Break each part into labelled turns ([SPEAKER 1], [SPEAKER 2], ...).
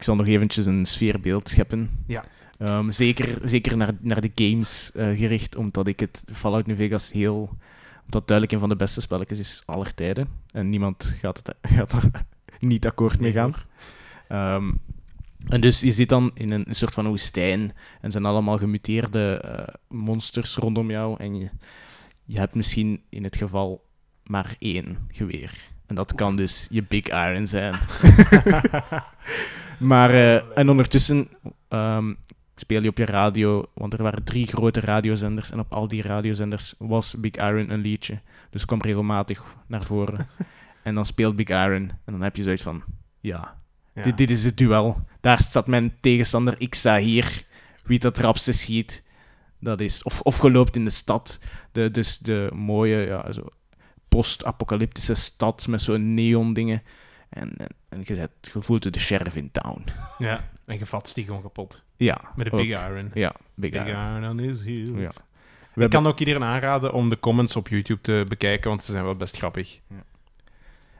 [SPEAKER 1] ik zal nog eventjes een sfeerbeeld scheppen.
[SPEAKER 2] Ja.
[SPEAKER 1] Ehm, zeker zeker naar, naar de games eh, gericht, omdat ik het Fallout New Vegas heel... Omdat duidelijk een van de beste spelletjes is aller tijden. En niemand gaat, het, gaat er niet akkoord mee gaan. Ehm, en dus je zit dan in een, een soort van woestijn en zijn allemaal gemuteerde eh, monsters rondom jou. En je, je hebt misschien in het geval maar één geweer. En dat kan dus je Big Iron zijn. maar, eh, en ondertussen ehm, speel je op je radio, want er waren drie grote radiozenders. En op al die radiozenders was Big Iron een liedje. Dus kwam regelmatig naar voren. en dan speelt Big Iron. En dan heb je zoiets van, ja,
[SPEAKER 2] Ja.
[SPEAKER 1] dit, dit is het duel. Daar staat mijn tegenstander, ik sta hier. Wie dat rapste schiet, dat is... Of, of geloopt in de stad. De, dus de mooie, ja, zo post-apocalyptische stad met zo'n neon-dingen. En, en, en je, zet, je voelt de sheriff in town.
[SPEAKER 2] Ja, en je vat die gewoon kapot.
[SPEAKER 1] Ja.
[SPEAKER 2] Met een
[SPEAKER 1] ook.
[SPEAKER 2] Big Iron.
[SPEAKER 1] Ja, Big,
[SPEAKER 2] Big
[SPEAKER 1] Iron.
[SPEAKER 2] Iron on his heel.
[SPEAKER 1] Ja. We
[SPEAKER 2] Ik
[SPEAKER 1] hebben-
[SPEAKER 2] kan ook iedereen aanraden om de comments op YouTube te bekijken, want ze zijn wel best grappig.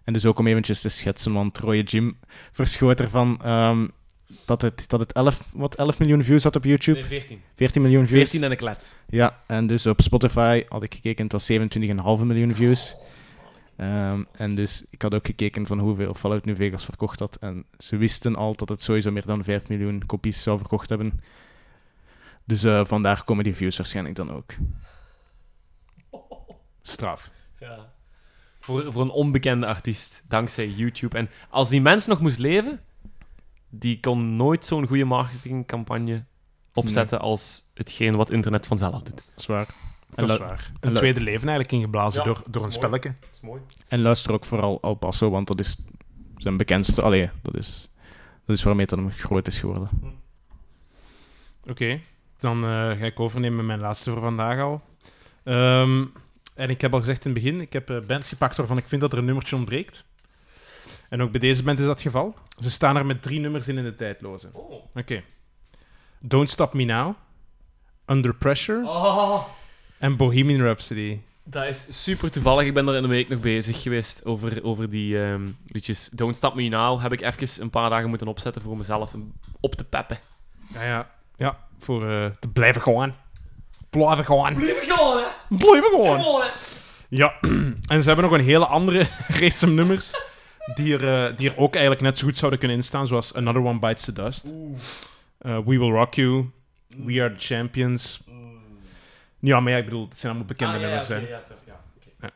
[SPEAKER 1] En dus ook om eventjes te schetsen, want Roye Jim verschoot ervan ehm, dat het, dat het 11, wat, 11 miljoen views had op YouTube.
[SPEAKER 3] Nee, 14.
[SPEAKER 1] 14 miljoen views.
[SPEAKER 3] 14 en een klets.
[SPEAKER 1] Ja, en dus op Spotify had ik gekeken, het was 27,5 miljoen views. Ehm, en dus ik had ook gekeken van hoeveel Fallout New Vegas verkocht had. En ze wisten al dat het sowieso meer dan 5 miljoen kopies zou verkocht hebben. Dus eh, vandaar komen die views waarschijnlijk dan ook.
[SPEAKER 2] Straf.
[SPEAKER 3] Ja. Voor, voor een onbekende artiest, dankzij YouTube. En als die mens nog moest leven, die kon nooit zo'n goede marketingcampagne opzetten als hetgeen wat internet vanzelf doet.
[SPEAKER 1] Zwaar.
[SPEAKER 2] Dat is waar.
[SPEAKER 1] en
[SPEAKER 2] Een tweede leven eigenlijk ingeblazen
[SPEAKER 3] Ja,
[SPEAKER 2] door, door een
[SPEAKER 3] mooi.
[SPEAKER 2] spelletje.
[SPEAKER 3] Dat is mooi.
[SPEAKER 1] En luister ook vooral Al Paso, want dat is zijn bekendste. Allee, dat is, dat is waarmee het dan groot is geworden.
[SPEAKER 2] Oké, dan eh, ga ik overnemen met mijn laatste voor vandaag al. Ehm, en ik heb al gezegd in het begin, ik heb eh, bands gepakt waarvan ik vind dat er een nummertje ontbreekt. En ook bij deze band is dat het geval. Ze staan er met drie nummers in in de tijdloze.
[SPEAKER 3] Oh.
[SPEAKER 2] Oké. Don't Stop Me Now, Under Pressure
[SPEAKER 3] Oh,
[SPEAKER 2] en Bohemian Rhapsody.
[SPEAKER 3] dat is super toevallig. Ik ben er in een week nog bezig geweest over, over die ehm, liedjes. Don't Stop Me Now heb ik even een paar dagen moeten opzetten voor mezelf om op te peppen.
[SPEAKER 2] Ja, ja, ja voor eh, te blijven gewoon. Blijven gewoon.
[SPEAKER 3] Blijf gewoon, hè!
[SPEAKER 2] Blijven gewoon.
[SPEAKER 3] Gewoon, hè!
[SPEAKER 2] Ja, en ze hebben nog een hele andere race nummers die er, eh, die er ook eigenlijk net zo goed zouden kunnen instaan, zoals Another One Bites the Dust, eh, We Will Rock You, We Are the Champions. Ja, maar ja, ik bedoel, het zijn allemaal bekende
[SPEAKER 3] Ah, ja, ja,
[SPEAKER 2] nummers.
[SPEAKER 3] ja, sorry, ja, oké.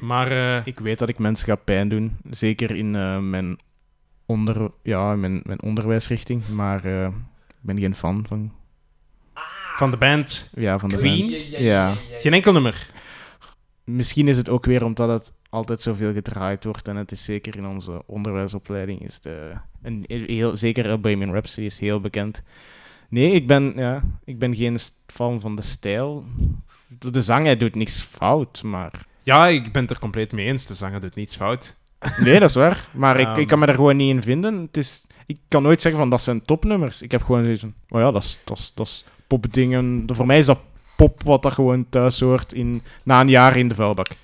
[SPEAKER 2] Maar eh,
[SPEAKER 1] Ik weet dat ik mensen ga pijn doen. Zeker in eh, mijn, onder, ja, in mijn, mijn onderwijsrichting. Maar eh, ik ben geen fan van,
[SPEAKER 2] van de band,
[SPEAKER 1] ja, van de
[SPEAKER 2] Queen?
[SPEAKER 1] band.
[SPEAKER 3] Ja, ja,
[SPEAKER 1] Ja.
[SPEAKER 3] ja, ja.
[SPEAKER 2] geen enkel nummer.
[SPEAKER 1] Misschien is het ook weer omdat het altijd zoveel gedraaid wordt. En het is zeker in onze onderwijsopleiding. Is het, eh, een, heel, zeker Bohemian Rhapsody is heel bekend. Nee, ik ben, ja, ik ben geen fan van de stijl. De zang, hij doet niks fout, maar...
[SPEAKER 2] Ja, ik ben het er compleet mee eens. De zanger doet niets fout.
[SPEAKER 1] Nee, dat is waar. Maar ik,
[SPEAKER 2] Ehm.
[SPEAKER 1] ik kan me daar gewoon niet in vinden. Het is, ik kan nooit zeggen van dat zijn topnummers. Ik heb gewoon zoiets van, oh ja, dat is, dat is, dat is popdingen. Voor mij is dat pop wat dat gewoon thuis hoort in, na een jaar in de vuilbak.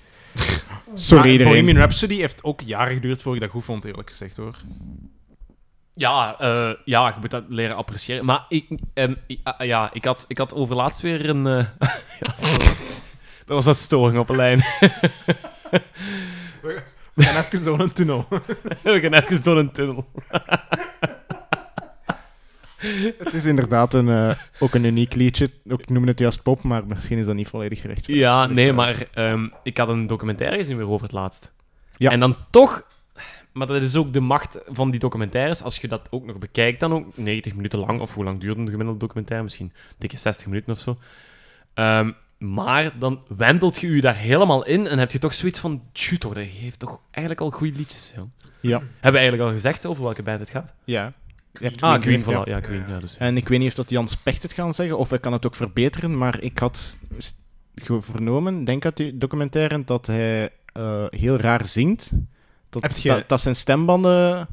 [SPEAKER 1] Sorry
[SPEAKER 2] Maar
[SPEAKER 1] iedereen.
[SPEAKER 2] Bohemian Rhapsody heeft ook jaren geduurd voor ik dat goed vond, eerlijk gezegd hoor.
[SPEAKER 3] Ja, eh, ja, je moet dat leren appreciëren. Maar ik, ehm, ah, ja, ik, had, ik had overlaatst weer een... eh, ja, sorry. Dat was dat storing op een lijn.
[SPEAKER 2] We gaan even door een tunnel.
[SPEAKER 3] We gaan even door een tunnel.
[SPEAKER 1] Het is inderdaad een, eh, ook een uniek liedje. Ook, ik noem het juist pop, maar misschien is dat niet volledig gerecht.
[SPEAKER 3] Ja, nee, maar ehm, ik had een documentaire gezien weer over het laatst.
[SPEAKER 1] Ja.
[SPEAKER 3] En dan toch... Maar dat is ook de macht van die documentaires. Als je dat ook nog bekijkt, dan ook 90 minuten lang, of hoe lang duurde een gemiddelde documentaire? Misschien dikke 60 minuten of zo. Ehm, maar dan wendelt je je daar helemaal in en heb je toch zoiets van... Hoor, hij heeft toch eigenlijk al goede liedjes. Joh.
[SPEAKER 1] Ja.
[SPEAKER 3] Hebben we eigenlijk al gezegd over welke band het gaat?
[SPEAKER 1] ja. Heeft
[SPEAKER 3] Ah, Queen, voilà. Ja, Queen. Ja, dus.
[SPEAKER 1] En ik weet niet of dat Jan Specht het kan zeggen, of hij kan het ook verbeteren, maar ik had vernomen, denk uit die documentaire, dat hij eh, heel raar zingt. Dat,
[SPEAKER 2] Heb je-
[SPEAKER 1] dat, dat zijn stembanden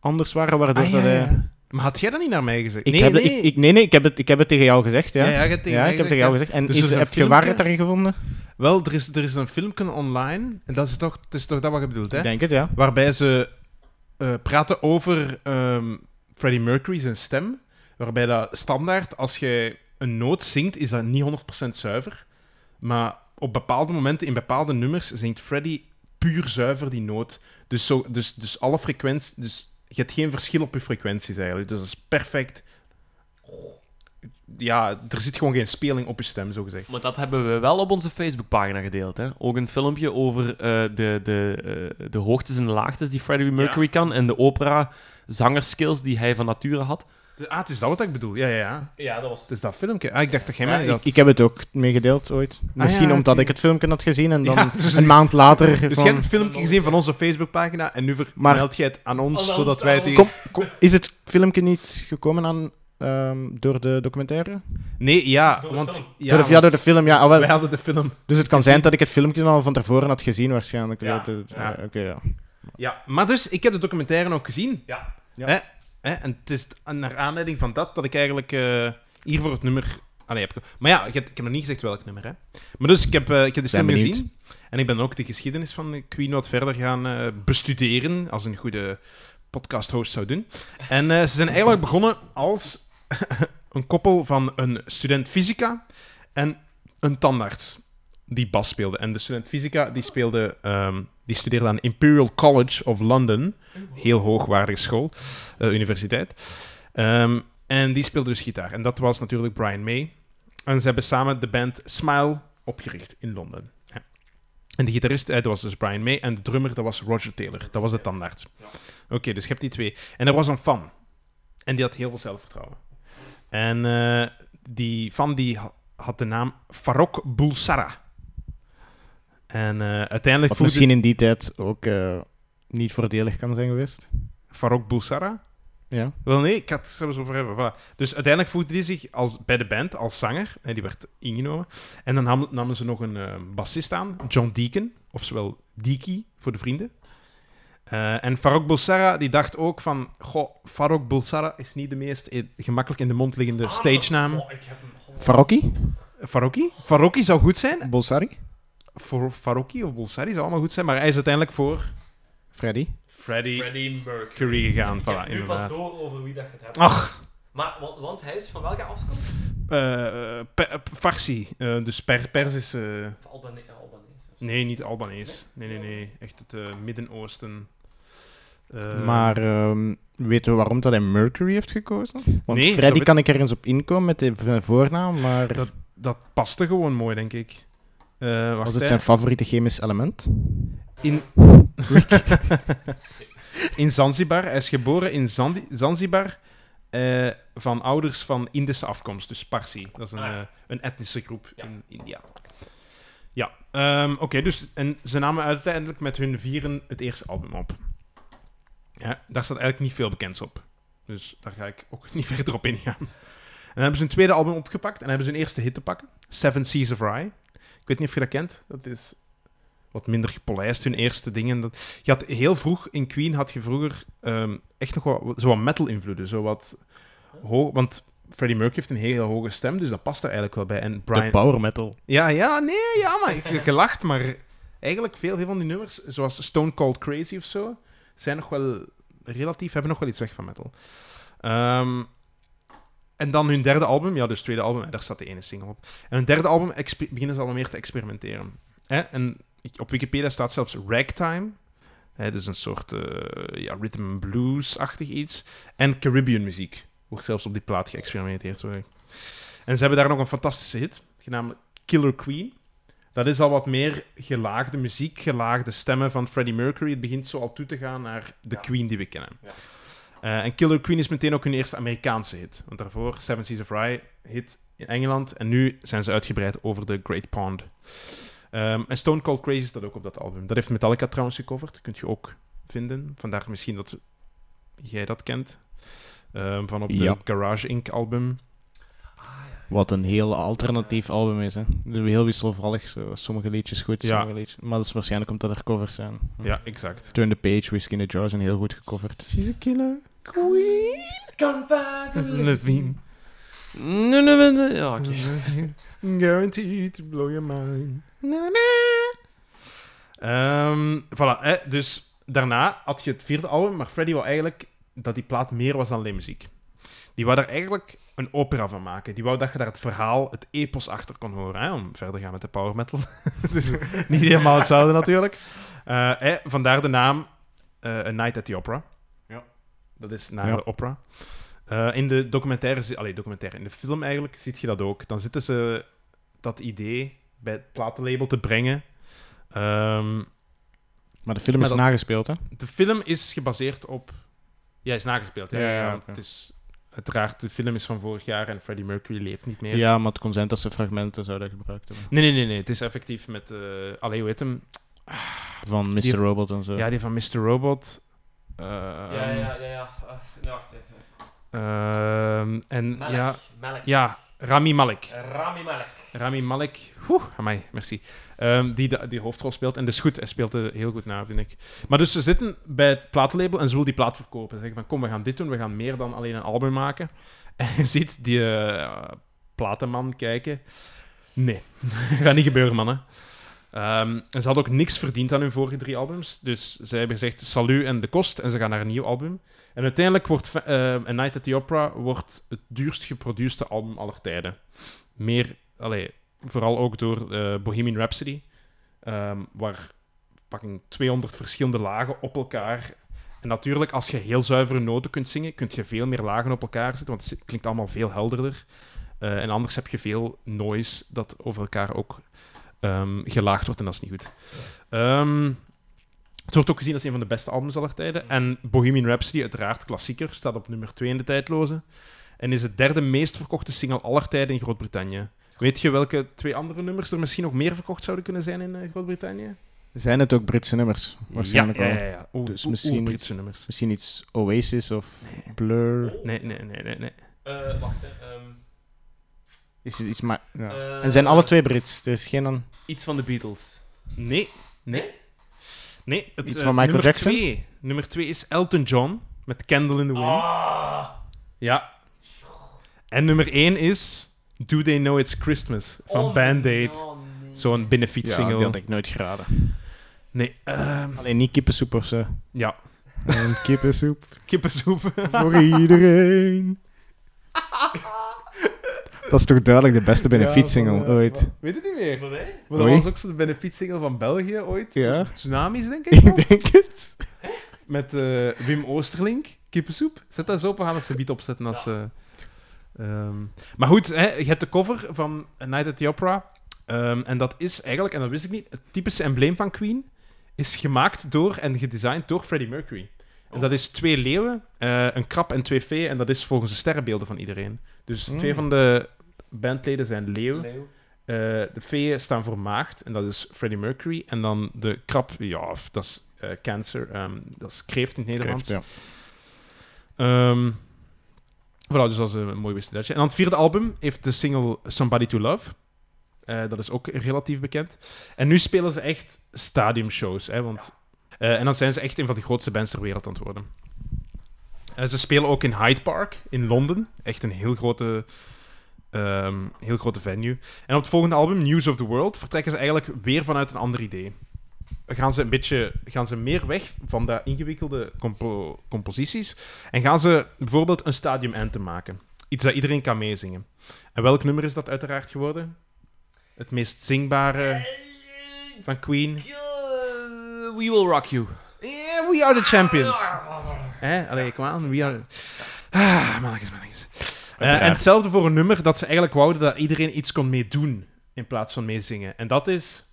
[SPEAKER 1] anders waren, waardoor
[SPEAKER 2] Ah,
[SPEAKER 1] dat
[SPEAKER 2] ja,
[SPEAKER 1] hij...
[SPEAKER 2] ja. Maar had jij dat niet naar mij gezegd?
[SPEAKER 1] Ik
[SPEAKER 2] nee,
[SPEAKER 1] heb,
[SPEAKER 2] nee.
[SPEAKER 1] Ik, ik, nee, nee, ik heb, het, ik heb het tegen jou gezegd, ja.
[SPEAKER 2] Ja, tegen
[SPEAKER 1] ik heb
[SPEAKER 2] gezegd,
[SPEAKER 1] tegen jou gezegd. En
[SPEAKER 2] Dus
[SPEAKER 1] is, heb je waarheid daarin gevonden?
[SPEAKER 2] Wel, er is, er is een filmpje online, en dat is toch, het is toch dat wat je bedoelt, hè?
[SPEAKER 1] Ik denk het, ja.
[SPEAKER 2] Waarbij ze eh, praten over ehm, Freddie Mercury zijn stem, waarbij dat standaard, als je een noot zingt, is dat niet 100% zuiver. Maar op bepaalde momenten, in bepaalde nummers, zingt Freddie puur zuiver die noot. Dus, zo, dus, dus alle frequenties... Dus je hebt geen verschil op je frequenties eigenlijk. Dus dat is perfect. Ja, er zit gewoon geen speling op je stem, zo gezegd.
[SPEAKER 3] Maar dat hebben we wel op onze Facebookpagina gedeeld. Hè? Ook een filmpje over eh, de, de, eh, de hoogtes en de laagtes die Freddie Mercury kan en de opera-zangerskills die hij van nature had.
[SPEAKER 2] Ah, het is dat wat ik bedoel. Ja, ja, ja.
[SPEAKER 3] Ja, dat was...
[SPEAKER 2] Het is dat filmpje. Ah, ik dacht dat jij
[SPEAKER 1] Ja,
[SPEAKER 2] mij...
[SPEAKER 1] ik,
[SPEAKER 2] dat-
[SPEAKER 1] ik heb het ook meegedeeld ooit. Misschien
[SPEAKER 2] ja,
[SPEAKER 1] omdat ik het filmpje had gezien en dan
[SPEAKER 2] Ja, dus-
[SPEAKER 1] een maand later.
[SPEAKER 2] Dus
[SPEAKER 1] van,
[SPEAKER 2] jij hebt het filmpje gezien van onze Facebookpagina en nu
[SPEAKER 1] Maar-
[SPEAKER 2] vermeld jij het aan ons, zodat wij het...
[SPEAKER 1] Kom, kom, is het filmpje niet gekomen aan, ehm, door de documentaire?
[SPEAKER 2] Nee, ja,
[SPEAKER 3] Door de
[SPEAKER 2] want...
[SPEAKER 3] film.
[SPEAKER 2] Ja,
[SPEAKER 1] door de, ja,
[SPEAKER 2] want
[SPEAKER 1] door de film, ja. ah,
[SPEAKER 2] wij hadden de film...
[SPEAKER 1] Dus het kan zijn dat ik het filmpje al van tevoren had gezien, waarschijnlijk.
[SPEAKER 3] Ja.
[SPEAKER 1] Oké, ja.
[SPEAKER 2] Ja, maar dus, ik heb de documentaire ook gezien.
[SPEAKER 3] Ja.
[SPEAKER 1] Ja.
[SPEAKER 2] Hè? Hè? En het is naar aanleiding van dat dat ik eigenlijk eh, hier voor het nummer... Allee, heb maar ja, ik heb, ik heb nog niet gezegd welk nummer, hè. Maar dus, ik heb, eh, ik heb de film gezien. En ik ben ook de geschiedenis van Queen wat verder gaan eh, bestuderen, als een goede podcast-host zou doen. En eh, ze zijn eigenlijk begonnen als een koppel van een student fysica en een tandarts die bas speelde. En de student fysica die speelde, ehm, die studeerde aan Imperial College of London, heel hoogwaardige school, eh, universiteit. Ehm, en die speelde dus gitaar. En dat was natuurlijk Brian May. En ze hebben samen de band Smile opgericht in Londen. Ja. En de gitarist, eh, dat was dus Brian May. En de drummer, dat was Roger Taylor. Dat was de tandarts. Oké, dus je hebt die twee. En er was een fan. En die had heel veel zelfvertrouwen. En eh, die fan die ha- had de naam Farok Bulsara. En eh, uiteindelijk
[SPEAKER 1] Wat
[SPEAKER 2] voelde
[SPEAKER 1] misschien in die tijd ook eh, niet voordelig kan zijn geweest.
[SPEAKER 2] Farok Bulsara...
[SPEAKER 1] Ja.
[SPEAKER 2] Wel nee, ik had het zelfs over hebben. Voilà. Dus uiteindelijk voegde hij zich als, bij de band als zanger. En die werd ingenomen. En dan nam- namen ze nog een eh, bassist aan, John Deacon. Oftewel Deaky, voor de vrienden. Eh, en Farok Bulsara die dacht ook van... Goh, Farok Bulsara is niet de meest eh, gemakkelijk in de mond liggende stagenaam.
[SPEAKER 3] Oh, ik heb hem...
[SPEAKER 1] Faroki?
[SPEAKER 2] Faroki? Faroki zou goed zijn.
[SPEAKER 1] Bolsari?
[SPEAKER 2] Voor Faroki of Bulsari zou allemaal goed zijn. Maar hij is uiteindelijk voor
[SPEAKER 1] Freddy?
[SPEAKER 2] Freddie
[SPEAKER 3] Freddie Mercury.
[SPEAKER 2] Gegaan.
[SPEAKER 3] Ik
[SPEAKER 2] Voilà,
[SPEAKER 3] heb nu pas door over wie dat het hebt.
[SPEAKER 2] Ach,
[SPEAKER 3] Maar, want, want hij is van welke afkomst?
[SPEAKER 2] Pe- Farsi. Eh, dus per Persische...
[SPEAKER 3] Albane Albanese. of zo.
[SPEAKER 2] Nee, niet Albanees. Nee, nee, nee. Echt het Midden-Oosten. Eh,
[SPEAKER 1] Maar ehm, weten we waarom dat hij Mercury heeft gekozen? Want
[SPEAKER 2] Nee,
[SPEAKER 1] Freddy
[SPEAKER 2] weet-
[SPEAKER 1] kan ik er eens op inkomen met de voornaam, maar
[SPEAKER 2] Dat- dat paste gewoon mooi, denk ik. Eh, wacht,
[SPEAKER 1] was het
[SPEAKER 2] hè.
[SPEAKER 1] zijn favoriete chemisch element?
[SPEAKER 2] In... in Zanzibar. Hij is geboren in Zandi- Zanzibar. eh, van ouders van Indische afkomst, dus Parsi. Dat is een,
[SPEAKER 3] Ah,
[SPEAKER 2] eh, een etnische groep
[SPEAKER 3] Ja.
[SPEAKER 2] in India. Ja, ehm, oké, dus en ze namen uiteindelijk met hun vieren het eerste album op. Ja, daar staat eigenlijk niet veel bekends op. Dus daar ga ik ook niet verder op ingaan. En dan hebben ze een tweede album opgepakt en hebben ze een eerste hit te pakken. Seven Seas of Rye. Ik weet niet of je dat kent. Dat is wat minder gepolijst, hun eerste dingen. Dat, je had heel vroeg, in Queen had je vroeger ehm, echt nog wat, zo wat metal-invloeden. Zo wat hoog, want Freddie Mercury heeft een hele hoge stem, dus dat past er eigenlijk wel bij. En
[SPEAKER 1] De
[SPEAKER 2] Brian...
[SPEAKER 1] power metal.
[SPEAKER 2] Ja, ja, nee, ja, maar ik heb gelacht, maar eigenlijk veel, veel van die nummers, zoals Stone Cold Crazy of zo, zijn nog wel relatief, hebben nog wel iets weg van metal. Ehm, en dan hun derde album, ja, dus het tweede album, daar staat de ene single op. En hun derde album beginnen ze al meer te experimenteren. Hè? En op Wikipedia staat zelfs ragtime, hè, dus een soort eh, ja, rhythm and blues-achtig iets, en Caribbean muziek. Wordt zelfs op die plaat geëxperimenteerd. Sorry. En ze hebben daar nog een fantastische hit, genaamd Killer Queen. Dat is al wat meer gelaagde muziek, gelaagde stemmen van Freddie Mercury. Het begint zo al toe te gaan naar de
[SPEAKER 3] Ja.
[SPEAKER 2] Queen die we kennen.
[SPEAKER 3] Ja.
[SPEAKER 2] Eh, en Killer Queen is meteen ook hun eerste Amerikaanse hit. Want daarvoor Seven Seas of Rye hit in Engeland. En nu zijn ze uitgebreid over de Great Pond. Ehm, en Stone Cold Crazy staat ook op dat album. Dat heeft Metallica trouwens gecoverd. Kunt je ook vinden. Vandaar misschien dat jij dat kent. Ehm, van op de
[SPEAKER 1] Ja.
[SPEAKER 2] Garage Inc. album.
[SPEAKER 1] Wat een heel alternatief album is. Hè. Heel wisselvallig. Zo. Sommige liedjes goed,
[SPEAKER 2] Ja.
[SPEAKER 1] sommige liedjes... Maar dat is waarschijnlijk omdat er covers zijn.
[SPEAKER 2] Ja, exact.
[SPEAKER 1] Turn the Page, Whiskey in the Jar zijn heel goed gecoverd.
[SPEAKER 2] She's a killer queen.
[SPEAKER 3] Nee, nee, nee, nee. Ja, oké.
[SPEAKER 2] Guaranteed to blow your mind. Na, na. Ehm, voilà, hè, dus daarna had je het vierde album, maar Freddy wou eigenlijk dat die plaat meer was dan alleen muziek. Die wou daar eigenlijk een opera van maken. Die wou dat je daar het verhaal, het epos achter kon horen. Hè, om verder te gaan met de power metal. Het is niet helemaal hetzelfde natuurlijk. Eh, hè, vandaar de naam eh, A Night at the Opera. Dat is naar de opera. Eh, in de documentaire, allee, documentaire, in de film eigenlijk, ziet je dat ook. Dan zitten ze dat idee bij het platenlabel te brengen. Ehm,
[SPEAKER 1] Maar de film
[SPEAKER 2] Maar
[SPEAKER 1] is
[SPEAKER 2] dat-
[SPEAKER 1] nagespeeld, hè?
[SPEAKER 2] de film is gebaseerd op... Ja, is nagespeeld. Ja,
[SPEAKER 1] Ja,
[SPEAKER 2] het is... Uiteraard, de film is van vorig jaar en Freddie Mercury leeft niet meer.
[SPEAKER 1] Ja, maar het kon zijn dat ze fragmenten zouden gebruikt hebben.
[SPEAKER 2] Nee, nee, nee, nee. Het is effectief met... eh allee, hoe heet hem?
[SPEAKER 1] Van Mr.
[SPEAKER 2] Die-
[SPEAKER 1] Robot en zo.
[SPEAKER 2] Ja, die van Mr. Robot.
[SPEAKER 3] Ja,
[SPEAKER 2] Ehm,
[SPEAKER 3] ja, ja. ja. Wacht even.
[SPEAKER 2] ehm, en ja, ja, Rami Malek.
[SPEAKER 3] Rami Malek.
[SPEAKER 2] Rami Malek, oeh, amai, merci. Ehm, die de, die hoofdrol speelt. En dat is goed, hij speelt er heel goed na, vind ik. Maar dus ze zitten bij het platenlabel en ze willen die plaat verkopen. Ze zeggen van, kom, we gaan dit doen, we gaan meer dan alleen een album maken. En je ziet die eh, platenman kijken. Nee, gaat niet gebeuren, mannen. Ehm, en ze hadden ook niks verdiend aan hun vorige drie albums. Dus ze hebben gezegd, salut en de kost. En ze gaan naar een nieuw album. En uiteindelijk wordt eh, A Night at the Opera wordt het duurst geproduceerde album aller tijden. Meer, allee, vooral ook door eh, Bohemian Rhapsody. ehm, waar fucking 200 verschillende lagen op elkaar. En natuurlijk, als je heel zuivere noten kunt zingen, kun je veel meer lagen op elkaar zetten, want het klinkt allemaal veel helderder. Eh, en anders heb je veel noise dat over elkaar ook ehm, gelaagd wordt en dat is niet goed. Ehm, het wordt ook gezien als een van de beste albums aller tijden. En Bohemian Rhapsody, uiteraard klassieker, staat op nummer 2 in de tijdloze. En is het derde meest verkochte single aller tijden in Groot-Brittannië. Weet je welke twee andere nummers er misschien nog meer verkocht zouden kunnen zijn in eh, Groot-Brittannië?
[SPEAKER 1] Zijn het ook Britse nummers? Waarschijnlijk
[SPEAKER 2] ja,
[SPEAKER 1] wel.
[SPEAKER 2] ja, ja, ja.
[SPEAKER 1] Dus misschien.
[SPEAKER 2] Britse nummers.
[SPEAKER 1] Misschien iets Oasis of Blur.
[SPEAKER 2] Nee, nee, nee, nee. nee.
[SPEAKER 3] Eh, wacht, hè. ehm,
[SPEAKER 1] Is het iets maar... Ja.
[SPEAKER 3] eh,
[SPEAKER 1] En zijn alle twee Brits? Er is geen...
[SPEAKER 3] Iets van de Beatles.
[SPEAKER 2] Nee, nee. Nee, het,
[SPEAKER 1] Iets
[SPEAKER 2] eh,
[SPEAKER 1] van Michael
[SPEAKER 2] nummer
[SPEAKER 1] Jackson?
[SPEAKER 2] Twee, nummer twee is Elton John met Candle in the Wind.
[SPEAKER 3] Ah.
[SPEAKER 2] Ja. En nummer één is Do They Know It's Christmas van
[SPEAKER 3] Oh,
[SPEAKER 2] Band-Aid.
[SPEAKER 3] oh, nee.
[SPEAKER 2] Zo'n
[SPEAKER 1] Ja,
[SPEAKER 2] benefietsingle.
[SPEAKER 1] die had ik nooit geraden.
[SPEAKER 2] Nee, ehm,
[SPEAKER 1] Alleen niet kippensoep of zo.
[SPEAKER 2] ja.
[SPEAKER 1] En kippensoep
[SPEAKER 2] Kippensoep.
[SPEAKER 1] voor iedereen. Dat is toch duidelijk de beste benefietsingle ooit.
[SPEAKER 2] Weet het niet meer. Maar dat
[SPEAKER 1] Oei.
[SPEAKER 2] was ook zo'n benefietsingle van België ooit.
[SPEAKER 1] Ja.
[SPEAKER 2] Tsunamis, denk ik.
[SPEAKER 1] Ik denk het.
[SPEAKER 2] Met eh, Wim Oosterlink, kippensoep. Zet dat eens op, we gaan het zo opzetten als... eh, ehm. Maar goed, hè, je hebt de cover van A Night at the Opera. Ehm, en dat is eigenlijk, en dat wist ik niet, het typische embleem van Queen is gemaakt door en gedesigned door Freddie Mercury. En dat is twee leeuwen, eh, een krab en twee feeën. En dat is volgens de sterrenbeelden van iedereen. Dus
[SPEAKER 1] Mm.
[SPEAKER 2] twee van de bandleden zijn leeuw.
[SPEAKER 3] Leeuw.
[SPEAKER 2] Eh, de feeën staan voor maagd, en dat is Freddie Mercury. En dan de krab, ja, dat is eh, cancer, ehm, dat is kreeft in het Nederlands.
[SPEAKER 1] Ja.
[SPEAKER 2] Ehm voilà, dus dat is een mooi wisterdetje. En dan het vierde album heeft de single Somebody to Love. Eh, dat is ook relatief bekend. En nu spelen ze echt stadiumshows, hè, want... eh, en dan zijn ze echt een van de grootste bands ter wereld aan het worden. Eh, ze spelen ook in Hyde Park in Londen. Echt een heel grote, ehm, heel grote venue. En op het volgende album, News of the World, vertrekken ze eigenlijk weer vanuit een ander idee. Gaan ze een beetje gaan ze meer weg van de ingewikkelde compo- composities en gaan ze bijvoorbeeld een stadium anthem maken. Iets dat iedereen kan meezingen. En welk nummer is dat uiteraard geworden? Het meest zingbare van Queen.
[SPEAKER 3] We will rock you.
[SPEAKER 2] Yeah, we are the champions. Hè? Allee, kom aan. We are... Ah, mannetjes, mannetjes. En hetzelfde voor een nummer dat ze eigenlijk wouden dat iedereen iets kon meedoen in plaats van meezingen. En dat is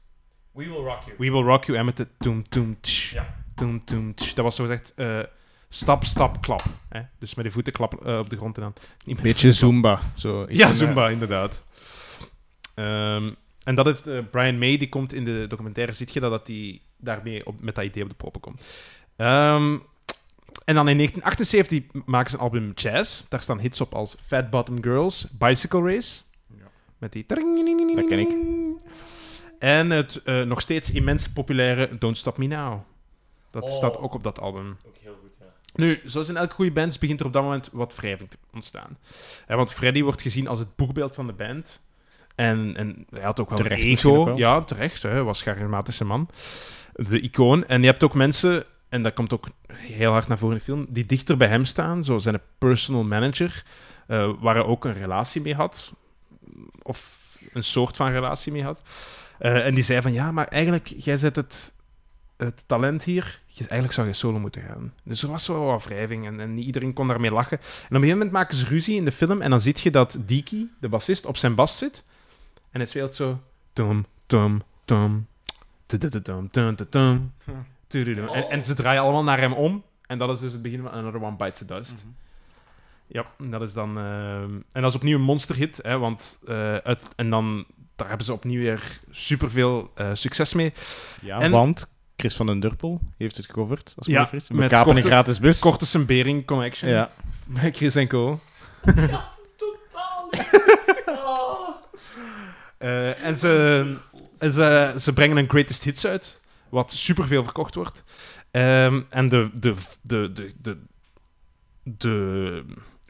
[SPEAKER 3] We will rock you.
[SPEAKER 2] We Will Rock You en met de toem toem tsch,
[SPEAKER 3] Ja.
[SPEAKER 2] toem toem tsch. Dat was zo gezegd eh, stap, stap, klap. Hè? Dus met de voeten klap eh, op de grond en dan... niet
[SPEAKER 1] Beetje Zumba. Zo,
[SPEAKER 2] ja,
[SPEAKER 1] in,
[SPEAKER 2] Zumba, inderdaad. Ehm, en dat heeft eh, Brian May, die komt in de documentaire, ziet je dat, dat hij daarmee op, met dat idee op de proppen komt. Ehm, en dan in 1978 maken ze een album Jazz. Daar staan hits op als Fat Bottom Girls, Bicycle Race.
[SPEAKER 1] Ja.
[SPEAKER 2] Met die...
[SPEAKER 1] Dat ken ik.
[SPEAKER 2] En het eh, nog steeds immens populaire Don't Stop Me Now. Dat
[SPEAKER 3] Oh.
[SPEAKER 2] staat ook op dat album.
[SPEAKER 3] Ook heel goed, ja.
[SPEAKER 2] Nu, zoals in elke goede band begint er op dat moment wat wrijving te ontstaan. Hè, want Freddy wordt gezien als het boegbeeld van de band. En, en hij had ook wel
[SPEAKER 1] Terecht
[SPEAKER 2] een ego.
[SPEAKER 1] wel.
[SPEAKER 2] Ja, terecht. Hij was een charismatische man. De icoon. En je hebt ook mensen en dat komt ook heel hard naar voren in de film, die dichter bij hem staan, zo zijn personal manager, eh, waar hij ook een relatie mee had, of een soort van relatie mee had. Eh, en die zei van, ja, maar eigenlijk, jij zet het, het talent hier, je, eigenlijk zou je solo moeten gaan. Dus er was zo wat wrijving en, en iedereen kon daarmee lachen. En op een gegeven moment maken ze ruzie in de film en dan zie je dat Diki, de bassist, op zijn bas zit en het speelt zo... Tom, tom, tom, tudududum, tum, tum, tum, tududum. En, en ze draaien allemaal naar hem om. En dat is dus het begin van Another One Bites the Dust. Ja, dat is dan... ehm, en dat is opnieuw een monsterhit, hè, want... eh, uit, en dan... Daar hebben ze opnieuw weer superveel eh succes mee.
[SPEAKER 1] Ja,
[SPEAKER 2] En-
[SPEAKER 1] want Chris van den Durpel heeft het gecoverd, als ik
[SPEAKER 2] Ja,
[SPEAKER 1] me
[SPEAKER 2] met
[SPEAKER 1] Met kapen een
[SPEAKER 2] korte-
[SPEAKER 1] gratis bus.
[SPEAKER 2] Korte Bering Connection.
[SPEAKER 1] Ja.
[SPEAKER 2] Bij Chris en Co.
[SPEAKER 3] Totaal
[SPEAKER 2] Eh, en ze, en ze, ze brengen een greatest hits uit, wat superveel verkocht wordt. Ehm, en de, de, de, de, de, de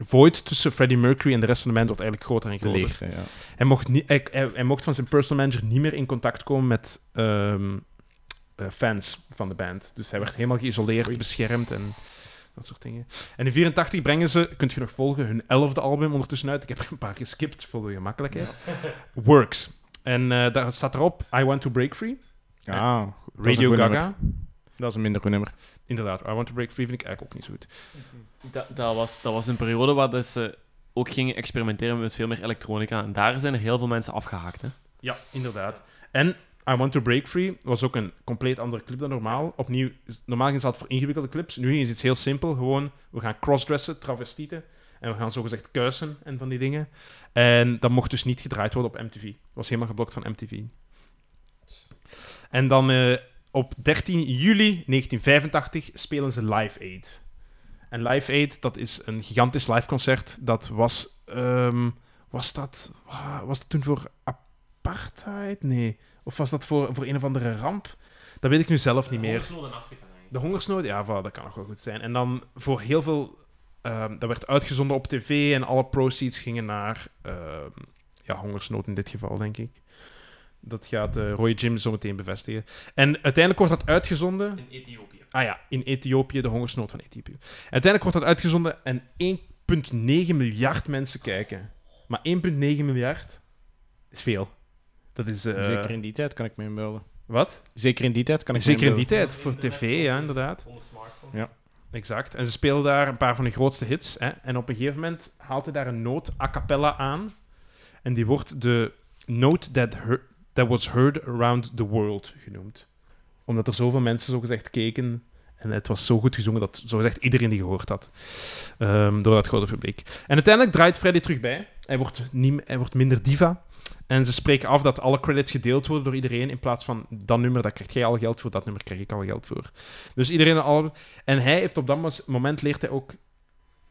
[SPEAKER 2] void tussen Freddie Mercury en de rest van de band wordt eigenlijk groter en groter.
[SPEAKER 1] leegte, ja.
[SPEAKER 2] Hij mocht, niet, hij, hij, hij mocht van zijn personal manager niet meer in contact komen met ehm, eh, fans van de band. Dus hij werd helemaal geïsoleerd,
[SPEAKER 1] Oei.
[SPEAKER 2] beschermd en dat soort dingen. En in 84 brengen ze, kunt je nog volgen, hun elfde album ondertussen uit. Ik heb er een paar geskipt voor de gemakkelijkheid. Works. En eh, daar staat erop I Want to Break Free.
[SPEAKER 1] Ah,
[SPEAKER 2] Radio Gaga.
[SPEAKER 1] nummer. Dat is een minder goed nummer.
[SPEAKER 2] Inderdaad, I Want to Break Free vind ik eigenlijk ook niet zo goed.
[SPEAKER 3] Dat, dat, was, dat was een periode waar dat ze ook gingen experimenteren met veel meer elektronica. En daar zijn er heel veel mensen afgehaakt. Hè?
[SPEAKER 2] Ja, inderdaad. En I Want to Break Free was ook een compleet andere clip dan normaal. Opnieuw, normaal ging ze altijd voor ingewikkelde clips. Nu is iets heel simpel. Gewoon, we gaan crossdressen, travestieten. En we gaan zogezegd kuisen en van die dingen. En dat mocht dus niet gedraaid worden op MTV. was helemaal geblokt van MTV. En dan eh, op 13 juli 1985 spelen ze Live Aid. En Live Aid, dat is een gigantisch live concert. Dat was... ehm, was dat... Was dat toen voor apartheid? Nee. Of was dat voor, voor een of andere ramp? Dat weet ik nu zelf niet meer. De hongersnood? Ja, voilà, dat kan nog wel goed zijn. En dan voor heel veel... ehm, dat werd uitgezonden op tv en alle proceeds gingen naar... ehm, ja, hongersnood in dit geval, denk ik. Dat gaat eh, Roy Jim zo meteen bevestigen. En uiteindelijk wordt dat uitgezonden...
[SPEAKER 3] In Ethiopië.
[SPEAKER 2] Ah ja, in Ethiopië, de hongersnood van Ethiopië. Uiteindelijk wordt dat uitgezonden en 1,9 miljard mensen kijken. Maar 1,9 miljard is veel. Dat is... eh,
[SPEAKER 1] Zeker in die tijd kan ik me inbeelden.
[SPEAKER 2] Wat?
[SPEAKER 1] Zeker in die tijd kan ik me
[SPEAKER 2] Zeker in die tijd, voor tv, ja, inderdaad.
[SPEAKER 3] Zonder smartphone.
[SPEAKER 2] Exact. En ze spelen daar een paar van de grootste hits. Hè? En op een gegeven moment haalt hij daar een noot a cappella aan. En die wordt de note that, heard- that was heard around the world genoemd. Omdat er zoveel mensen zogezegd keken. En het was zo goed gezongen dat zogezegd iedereen die gehoord had. Ehm, door dat grote publiek. En uiteindelijk draait Freddy terug bij. Hij wordt, niet, hij wordt minder diva. En ze spreken af dat alle credits gedeeld worden door iedereen. In plaats van dat nummer, daar krijg jij al geld voor. Dat nummer krijg ik al geld voor. Dus iedereen al. En hij heeft op dat moment leert hij ook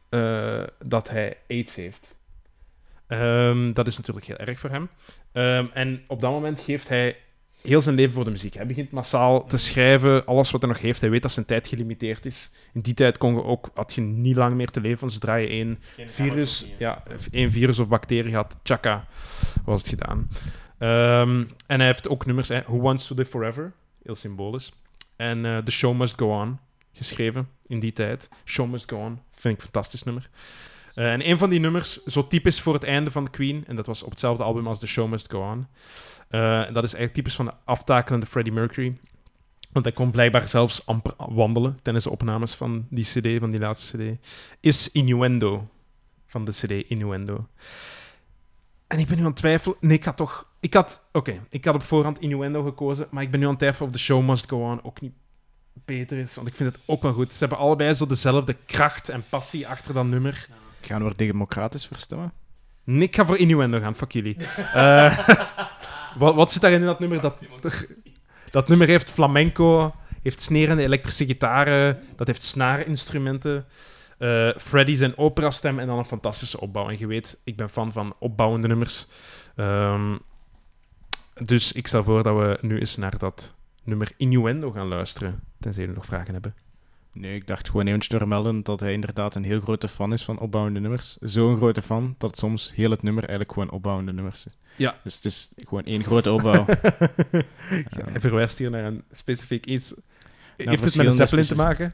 [SPEAKER 2] eh, dat hij AIDS heeft. Ehm, dat is natuurlijk heel erg voor hem. Ehm, en op dat moment geeft hij heel zijn leven voor de muziek. Hij begint massaal te schrijven, alles wat hij nog heeft. Hij weet dat zijn tijd gelimiteerd is. In die tijd kon je ook, had je niet lang meer te leven, zodra je één virus, ja, één virus of bacterie had, tjaka, was het gedaan. Ehm, en hij heeft ook nummers, Who Wants to Live Forever, heel symbolisch. En eh, The Show Must Go On, geschreven in die tijd. Show Must Go On, vind ik een fantastisch nummer. Eh, en een van die nummers, zo typisch voor het einde van Queen, en dat was op hetzelfde album als The Show Must Go On. Eh, dat is eigenlijk typisch van de aftakelende Freddie Mercury. Want hij kon blijkbaar zelfs amper wandelen tijdens de opnames van die CD, van die laatste CD. Is Innuendo van de CD Innuendo. En ik ben nu aan het twijfelen. Nee, ik had toch. Ik had. Oké, ik had op voorhand Innuendo gekozen. Maar ik ben nu aan het twijfelen of The Show Must Go On ook niet beter is. Want ik vind het ook wel goed. Ze hebben allebei zo dezelfde kracht en passie achter dat nummer.
[SPEAKER 1] Gaan we democratisch voor stemmen?
[SPEAKER 2] Nee, ik ga voor Innuendo gaan, fuck jullie. Eh, wat, wat zit daarin in dat nummer? Dat, dat nummer heeft flamenco, heeft snerende elektrische gitaren, dat heeft snaarinstrumenten. eh Freddy zijn operastem en dan een fantastische opbouw. En je weet, ik ben fan van opbouwende nummers. Ehm, dus ik stel voor dat we nu eens naar dat nummer Innuendo gaan luisteren. Tenzij jullie nog vragen hebben.
[SPEAKER 1] Nee, ik dacht gewoon eventjes doormelden dat hij inderdaad een heel grote fan is van opbouwende nummers. Zo'n grote fan dat soms heel het nummer eigenlijk gewoon opbouwende nummers is.
[SPEAKER 2] Ja.
[SPEAKER 1] Dus het is gewoon één grote opbouw.
[SPEAKER 2] hij verwijst hier naar een specifiek iets. Heeft het met een Zeppelin te maken?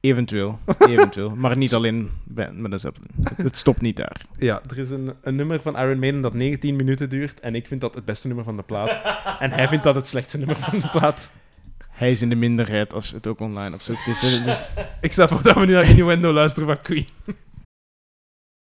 [SPEAKER 1] Eventueel, eventueel. maar niet alleen met een Zeppelin. Het stopt niet daar.
[SPEAKER 2] Ja, er is een, een nummer van Iron Maiden dat 19 minuten duurt en ik vind dat het beste nummer van de plaat. en hij vindt dat het slechtste nummer van de plaat
[SPEAKER 1] hij is in de minderheid als het ook online opzoekt. Dus, dus
[SPEAKER 2] ik sta voor dat we nu naar Innuendo luisteren van Queen.